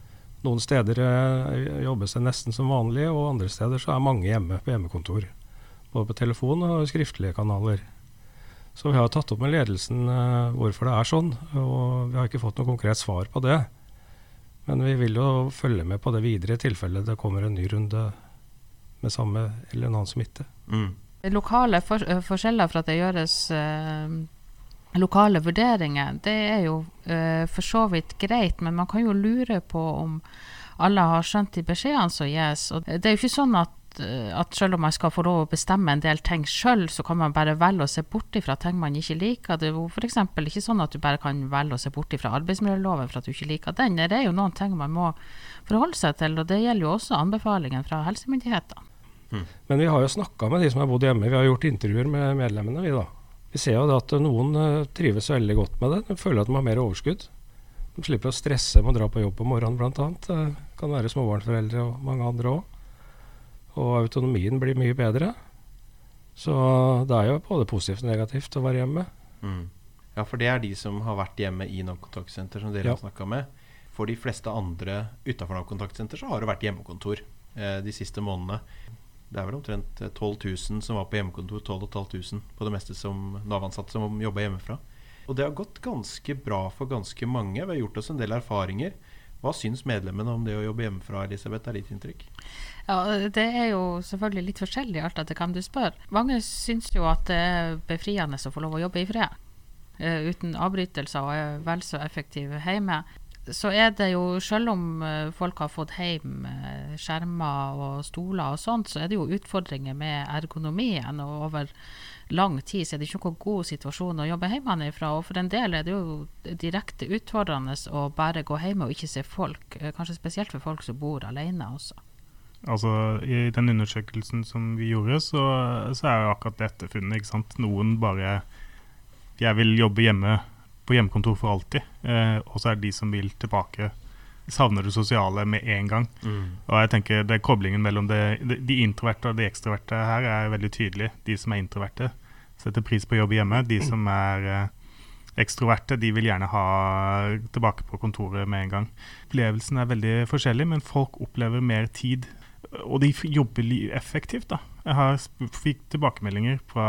Noen steder eh, jobbes det nesten som vanlig, og andre steder så er mange hjemme på hjemmekontor. Både på telefon og skriftlige kanaler. Så vi har tatt opp med ledelsen eh, hvorfor det er sånn, og vi har ikke fått noe konkret svar på det. Men vi vil jo følge med på det videre i tilfelle det kommer en ny runde med samme eller en annen smitte. Mm. Lokale for, eh, forskjeller fra at det gjøres lokale vurderinger, det er jo uh, for så vidt greit, men man kan jo lure på om alle har skjønt de beskjedene som gis. Og det er jo ikke sånn at, eh, at selv om man skal få lov å bestemme en del ting sjøl, så kan man bare velge å se bort ifra ting man ikke liker. Det er jo f.eks. ikke sånn at du bare kan velge å se bort ifra arbeidsmiljøloven for at du ikke liker den. Det er jo noen ting man må forholde seg til, og det gjelder jo også anbefalingen fra helsemyndighetene. Men vi har jo snakka med de som har bodd hjemme. Vi har gjort intervjuer med medlemmene. Vi da. Vi ser jo at noen eh, trives veldig godt med det. De føler at de har mer overskudd. De slipper å stresse med å dra på jobb om morgenen bl.a. Det kan være småbarnsforeldre og mange andre òg. Og autonomien blir mye bedre. Så det er jo både positivt og negativt å være hjemme. Mm. Ja, for det er de som har vært hjemme i Nav kontaktsenter, som dere Ja. har snakka med. For de fleste andre utafor Nav kontaktsenter så har det vært hjemmekontor eh, de siste månedene. Det er vel omtrent eh, 12 000 som var på hjemmekontor, 12 500 på det meste som Nav-ansatte som jobba hjemmefra. Og det har gått ganske bra for ganske mange. Vi har gjort oss en del erfaringer. Hva syns medlemmene om det å jobbe hjemmefra, Elisabeth? Er ditt inntrykk? Ja, Det er jo selvfølgelig litt forskjellig alt etter hvem du spør. Mange syns jo at det er befriende å få lov å jobbe i fred. eh, uten avbrytelser og er vel så effektive hjemme. Så er det jo, selv om eh, folk har fått hjem eh, skjermer og stoler og sånt, så er det jo utfordringer med ergonomien. Og over lang tid så er det ikke noen god situasjon å jobbe hjemmefra. Og for en del er det jo direkte utfordrende å bare gå hjemme og ikke se folk. eh, Kanskje spesielt for folk som bor alene også. Altså, I den undersøkelsen som vi gjorde, så, så er jo akkurat dette funnet. ikke sant? Noen bare Jeg vil jobbe hjemme på hjemmekontor for alltid. Eh, og så er det de som vil tilbake. Savner det sosiale med en gang. Og jeg tenker det Koblingen mellom det, de, de introverte og de ekstroverte her er veldig tydelig. De som er introverte, setter pris på jobb hjemme. De som er eh, ekstroverte, de vil gjerne ha tilbake på kontoret med en gang. Opplevelsen er veldig forskjellig, men folk opplever mer tid. Og de jobber effektivt, da. Jeg fikk tilbakemeldinger fra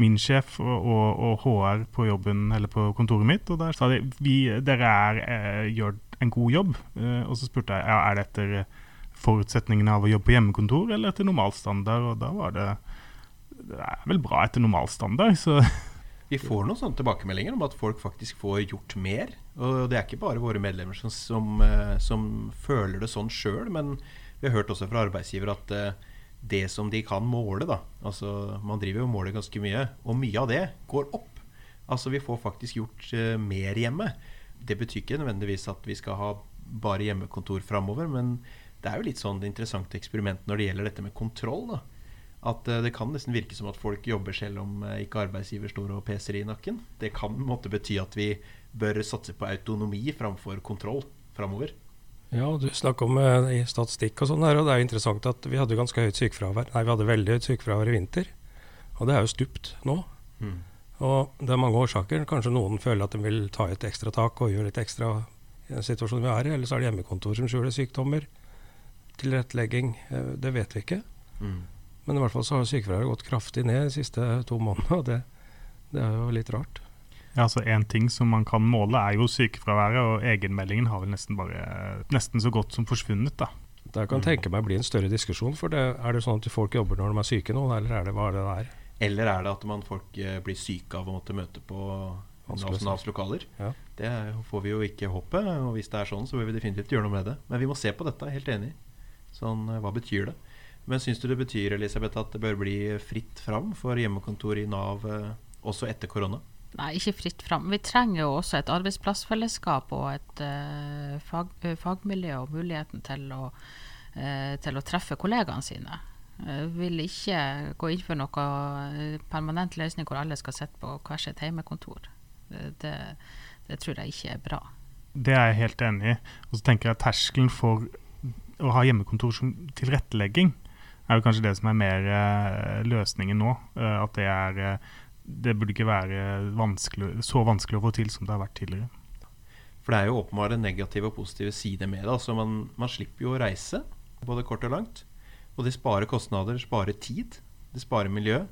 min sjef og, og, og HR på jobben eller på kontoret mitt, og der sa de vi, dere er, eh, gjør en god jobb. Eh, og så spurte jeg ja, er det etter forutsetningene av å jobbe på hjemmekontor eller etter normalstandard, og da var det det er vel bra etter normalstandard, så Vi får noen sånne tilbakemeldinger om at folk faktisk får gjort mer. Og det er ikke bare våre medlemmer som, som, eh, som føler det sånn sjøl, men vi har hørt også fra arbeidsgiver at eh, det som de kan måle, da Altså man driver jo og måler ganske mye, og mye av det går opp. Altså vi får faktisk gjort uh, mer hjemme. Det betyr ikke nødvendigvis at vi skal ha bare hjemmekontor framover, men det er jo litt sånn interessant eksperiment når det gjelder dette med kontroll. da at uh, det kan nesten virke som at folk jobber selv om uh, ikke arbeidsgiver står og peser i nakken. Det kan måtte bety at vi bør satse på autonomi framfor kontroll framover. Ja, du snakker om uh, statistikk og sånn her, og det er interessant at vi hadde ganske høyt sykefravær. Nei, vi hadde veldig høyt sykefravær i vinter, og det er jo stupt nå. Og det er mange årsaker. Kanskje noen føler at de vil ta et ekstra tak og gjøre litt ekstra i den situasjonen vi er i, eller så er det hjemmekontor som skjuler sykdommer. Tilrettelegging, uh, det vet vi ikke. Mm. Men i hvert fall så har sykefraværet gått kraftig ned de siste to månedene, og det, det er jo litt rart. Ja, altså En ting som man kan måle, er jo sykefraværet, og egenmeldingen har vel nesten bare nesten så godt som forsvunnet. da. Det kan tenke meg bli en større diskusjon, for det, er det sånn at folk jobber når de er syke nå, eller er det hva er det er? Eller er det at man folk eh, blir syke av å måtte møte på Navs, lokaler? Ja. Det får vi jo ikke håpe, og hvis det er sånn, så bør vi definitivt gjøre noe med det. Men vi må se på dette, er helt enig. Sånn, eh, hva betyr det? Men syns du det betyr Elisabeth, at det bør bli fritt fram for hjemmekontor i Nav eh, også etter korona? Nei, ikke fritt fram. Vi trenger jo også et arbeidsplassfellesskap og et uh, fag, uh, fagmiljø og muligheten til å, uh, til å treffe kollegaene sine. Uh, vil ikke gå inn for noe eh, permanent løsning hvor alle skal sitte på hver sitt hjemmekontor. Det, det, tror jeg ikke er bra. Det er jeg helt enig i. Og så tenker jeg at terskelen for å ha hjemmekontor som tilrettelegging er jo kanskje det som er mer løsningen nå. At det er Det burde ikke være vanskelig, så vanskelig å få til som det har vært tidligere. For det er jo åpenbart en negativ og positiv side med det. Altså man, man slipper jo å reise, både kort og langt. Og det sparer kostnader, sparer tid, det sparer miljø.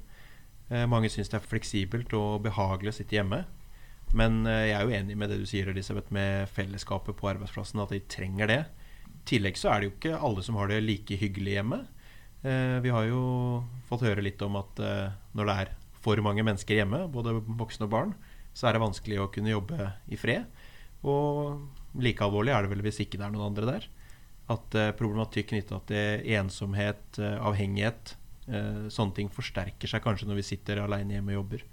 Eh, mange syns det er fleksibelt og behagelig å sitte hjemme. Men eh, jeg er jo enig med det du sier, Elisabeth, med fellesskapet på arbeidsplassen, at de trenger det. I tillegg så er det jo ikke alle som har det like hyggelig hjemme. Eh, vi har jo fått høre litt om at eh, når det er for mange mennesker hjemme, både voksne og barn, så er det vanskelig å kunne jobbe i fred. Og like alvorlig er det vel hvis ikke det er noen andre der. At eh, problematikk knytta til ensomhet, eh, avhengighet, eh, sånne ting forsterker seg kanskje når vi sitter alene hjemme og jobber.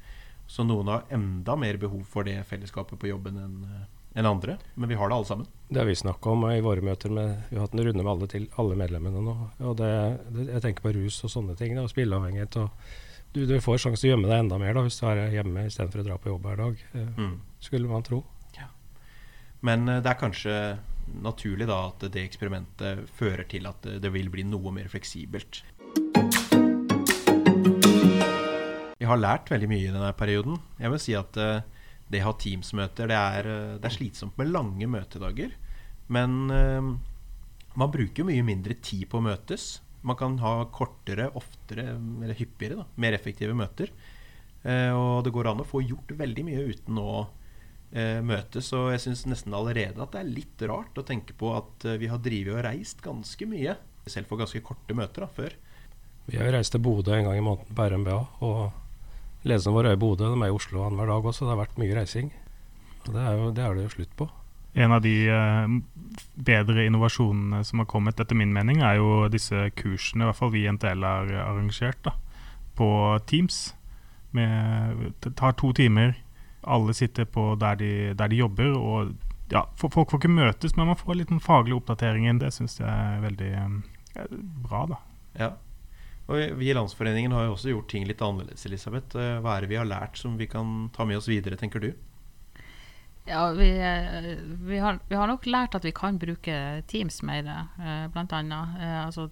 Så noen har enda mer behov for det fellesskapet på jobben enn enn andre. Men vi har det alle sammen. Det har vi snakka om i våre møter. Med, vi har hatt en runde med alle, til, alle medlemmene nå. Og det, det, jeg tenker på rus og sånne ting. Og spilleavhengighet. Og du, du får sjanse til å gjemme deg enda mer da, hvis du er hjemme istedenfor å dra på jobb hver dag. Eh, Mm. skulle man tro. Ja. Men eh, det er kanskje naturlig da at det eksperimentet fører til at det, det vil bli noe mer fleksibelt. Jeg har lært veldig mye i denne perioden. Jeg vil si at eh, det å ha Teams-møter, det, eh, det er slitsomt med lange møtedager. Men eh, man bruker jo mye mindre tid på å møtes. Man kan ha kortere, oftere, eller hyppigere, da, mer effektive møter. Eh, og det går an å få gjort veldig mye uten å eh, møtes. Og jeg syns nesten allerede at det er litt rart å tenke på at eh, vi har drevet og reist ganske mye. Selv for ganske korte møter da, før. Vi har reist til Bodø en gang i måneden på RMBA. Og ledelsene våre er i Bodø, de er i Oslo annenhver dag også. Det har vært mye reising. Og det er, jo, det er det jo slutt på. En av de eh, bedre innovasjonene som har kommet, etter min mening, er jo disse kursene, i hvert fall vi i NTL har arrangert, da, på Teams. Med, det tar to timer. Alle sitter på der de, der de jobber. og ja, Folk får ikke møtes, men man får litt den faglige oppdateringen. Det syns jeg er veldig eh, bra, da. Ja. Og vi- i Landsforeningen har jo også gjort ting litt annerledes, Elisabeth. Eh, Hva er det vi har lært som vi kan ta med oss videre, tenker du? Ja, vi, eh, vi, har, vi har nok lært at vi kan bruke Teams mer, eh, blant annet. Eh, altså,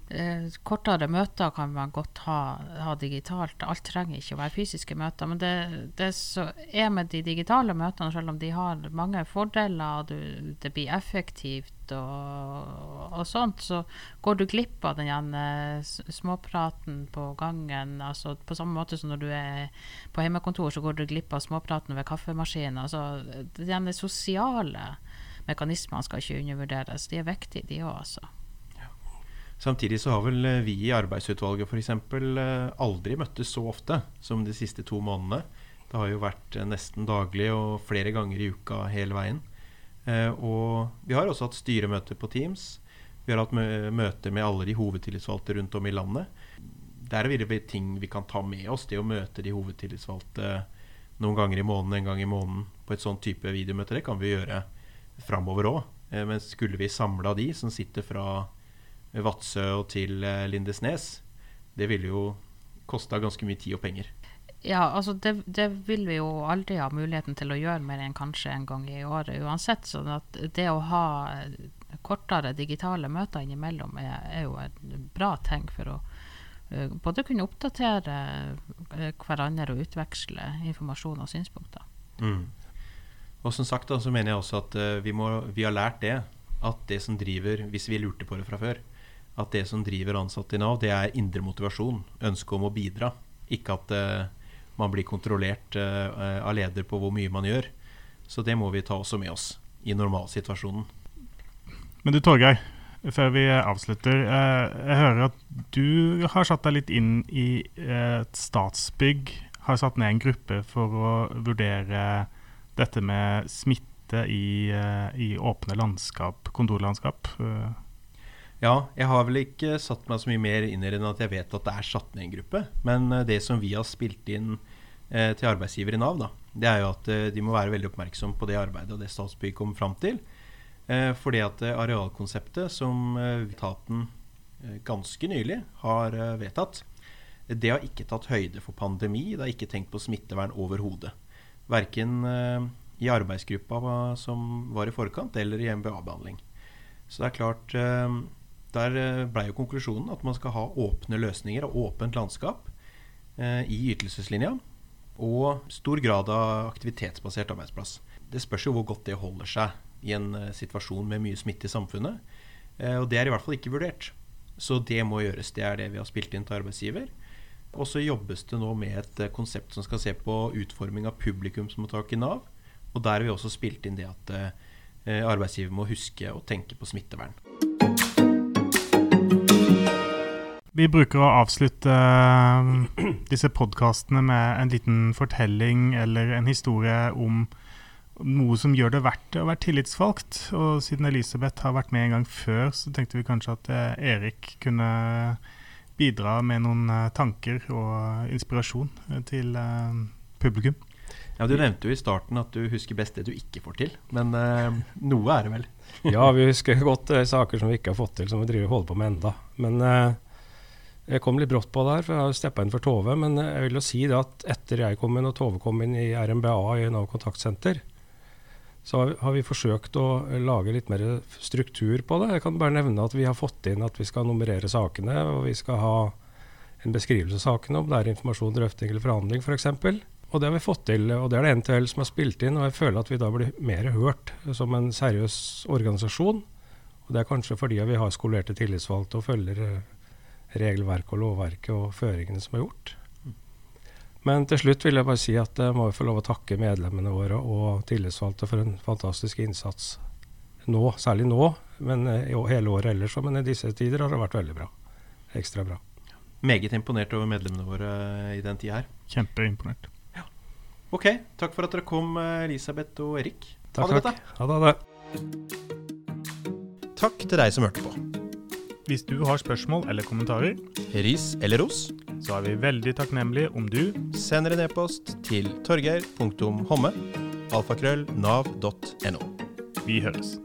kortere møter kan man godt ha, ha digitalt. Alt trenger ikke å være fysiske møter. Men det, det som er med de digitale møtene, selv om de har mange fordeler, og det blir effektivt og, og sånt, så går du glipp av den småpraten på gangen. altså På samme måte som når du er på hjemmekontor, så går du glipp av småpraten ved kaffemaskinen. altså De sosiale mekanismene skal ikke undervurderes. De er viktige, de òg, altså. Samtidig så har vel eh, vi i arbeidsutvalget f.eks. aldri møttes så ofte som de siste to månedene. Det har jo vært eh, nesten daglig og flere ganger i uka hele veien. Eh, og vi har også hatt styremøter på Teams. Vi har hatt møter med alle de hovedtillitsvalgte rundt om i landet. Der vil det bli ting vi kan ta med oss. Det å møte de hovedtillitsvalgte noen ganger i måneden, en gang i måneden på et sånn type videomøte, det kan vi gjøre framover òg. Eh, men skulle vi samla de som sitter fra Vadsø til eh, Lindesnes, det ville jo kosta ganske mye tid og penger. Ja, altså det, det vil vi jo aldri ha muligheten til å gjøre mer enn kanskje en gang i året uansett. sånn at det å ha eh, kortere digitale møter innimellom er, er jo en bra ting for å uh, både kunne oppdatere eh, hverandre og utveksle informasjon og synspunkter. Mm. Og som sagt da, så mener jeg også at uh, vi, må, vi har lært det. At det som driver, hvis vi lurte på det fra før, at det som driver ansatte i Nav, det er indre motivasjon. Ønske om å bidra. Ikke at man blir kontrollert uh, av leder på hvor mye man gjør. Så det må vi ta også med oss i normalsituasjonen. Men du Torgeir, før vi avslutter. Uh, Jeg hører at du har satt deg litt inn i et Statsbygg. Har satt ned en gruppe for å vurdere dette med smitte i, i åpne landskap, kontorlandskap. Ja, jeg har vel ikke satt meg så mye mer inn i det enn at jeg vet at det er satt ned en gruppe. Men eh, det som vi har spilt inn eh, til arbeidsgiver i Nav, da, det er jo at eh, de må være veldig oppmerksom på det arbeidet og det Statsbygg kommer fram til. Eh, fordi at eh, arealkonseptet som etaten ganske nylig har vedtatt, det har ikke tatt høyde for pandemi. Det har ikke tenkt på smittevern overhodet. Verken i arbeidsgruppa som var i forkant, eller i MBA-behandling. Så det er klart Der eh, ble jo konklusjonen at man skal ha åpne løsninger og åpent landskap eh, i ytelseslinja. Og stor grad av aktivitetsbasert arbeidsplass. Det spørs jo hvor godt det holder seg i en eh, situasjon med mye smitte i samfunnet. Og det er i hvert fall ikke vurdert. Så det må gjøres. Det er det vi har spilt inn til arbeidsgiver. Og så jobbes det nå med et konsept som skal se på utforming av publikumsmottak i Nav. Og der har vi også spilt inn det at arbeidsgiver må huske å tenke på smittevern. Vi bruker å avslutte eh, disse podkastene med en liten fortelling eller en historie om noe som gjør det verdt det å være tillitsvalgt. Og siden Elisabeth har vært med en gang før, så tenkte vi kanskje at eh, Erik kunne bidra med noen eh, tanker og inspirasjon til publikum. Ja, Du nevnte jo i starten at du husker best det du ikke får til. Men uh, noe er det vel? Ja, vi husker godt uh, saker som vi ikke har fått til, som vi driver holder på med enda. Men eh, jeg kom litt brått på der, for jeg har steppa inn for Tove. Men jeg vil jo si det at etter jeg kom inn og Tove kom inn i RMBA i Nav kontaktsenter, så har vi, forsøkt å lage litt mer struktur på det. Jeg kan bare nevne at vi har fått inn at vi skal nummerere sakene, og vi skal ha en beskrivelse av sakene, om det er informasjon, drøfting eller forhandling f.eks. Og det har vi fått til, og det er det NTL som har spilt inn, og jeg føler at vi da blir mer hørt som en seriøs organisasjon. Og det er kanskje fordi vi har skolerte tillitsvalgte og følger eh, regelverket og lovverket og føringene som er gjort. Men til slutt vil jeg bare si at jeg må få lov å takke medlemmene våre og tillitsvalgte for en fantastisk innsats nå, særlig nå, men eh, hele året ellers. Men i disse tider har det vært veldig bra. Ekstra bra. Meget imponert over medlemmene våre i den tida her. Kjempeimponert. Ok, takk for at dere kom, eh, Elisabeth og Erik. Takk, ha det godt, Ha. Ha det. da. Takk til deg som hørte på. Hvis du har spørsmål eller kommentarer, Ris eller ros, så er vi veldig takknemlige om du sender en e-post til torgeir.homme alfakrøll nav.no. Vi høres.